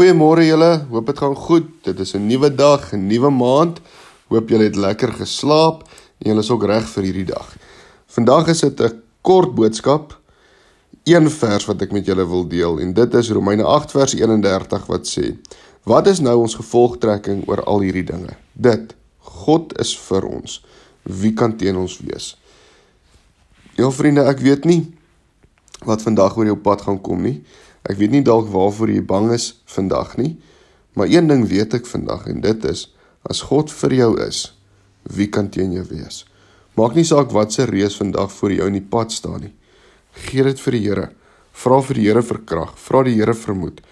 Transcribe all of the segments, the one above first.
Goeiemôre julle. Hoop dit gaan goed. Dit is 'n nuwe dag, 'n nuwe maand. Hoop julle het lekker geslaap en julle is ook reg vir hierdie dag. Vandag is dit 'n kort boodskap. Een vers wat ek met julle wil deel en dit is Romeine 8 vers 31 wat sê: Wat is nou ons gevolgtrekking oor al hierdie dinge? Dit God is vir ons. Wie kan teen ons wees? Ja vriende, ek weet nie wat vandag oor jou pad gaan kom nie. Ek weet nie dalk waarvoor jy bang is vandag nie, maar een ding weet ek vandag en dit is as God vir jou is, wie kan teen jou wees? Maak nie saak wat se reus vandag voor jou in die pad staan nie. Gee dit vir die Here. Vra vir die Here vir krag, vra die Here vir moed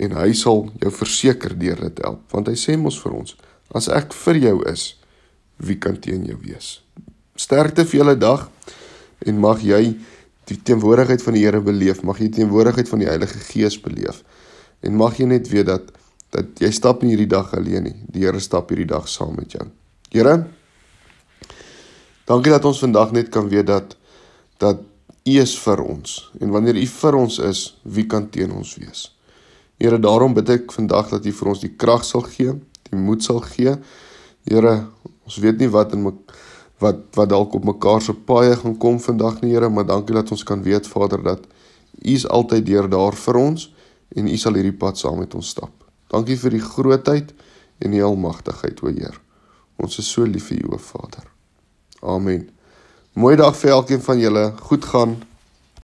en hy sal jou verseker deur dit help want hy sê mos vir ons as ek vir jou is wie kan teen jou wees sterkte vir julle dag en mag jy die teenwoordigheid van die Here beleef, mag jy die teenwoordigheid van die Heilige Gees beleef. En mag jy net weet dat dat jy stap nie hierdie dag alleen nie. Die Here stap hierdie dag saam met jou. Here, dankie dat ons vandag net kan weet dat dat U is vir ons. En wanneer U vir ons is, wie kan teen ons wees? Here, daarom bid ek vandag dat U vir ons die krag sal gee, die moed sal gee. Here, ons weet nie wat in my wat wat dalk op mekaar se paaie gaan kom vandag nie Here, maar dankie dat ons kan weet Vader dat U is altyd deur daar vir ons en U sal hierdie pad saam met ons stap. Dankie vir die grootheid en die almagtigheid, o Heer. Ons is so lief vir U, o Vader. Amen. Mooi dag vir elkeen van julle. Goed gaan.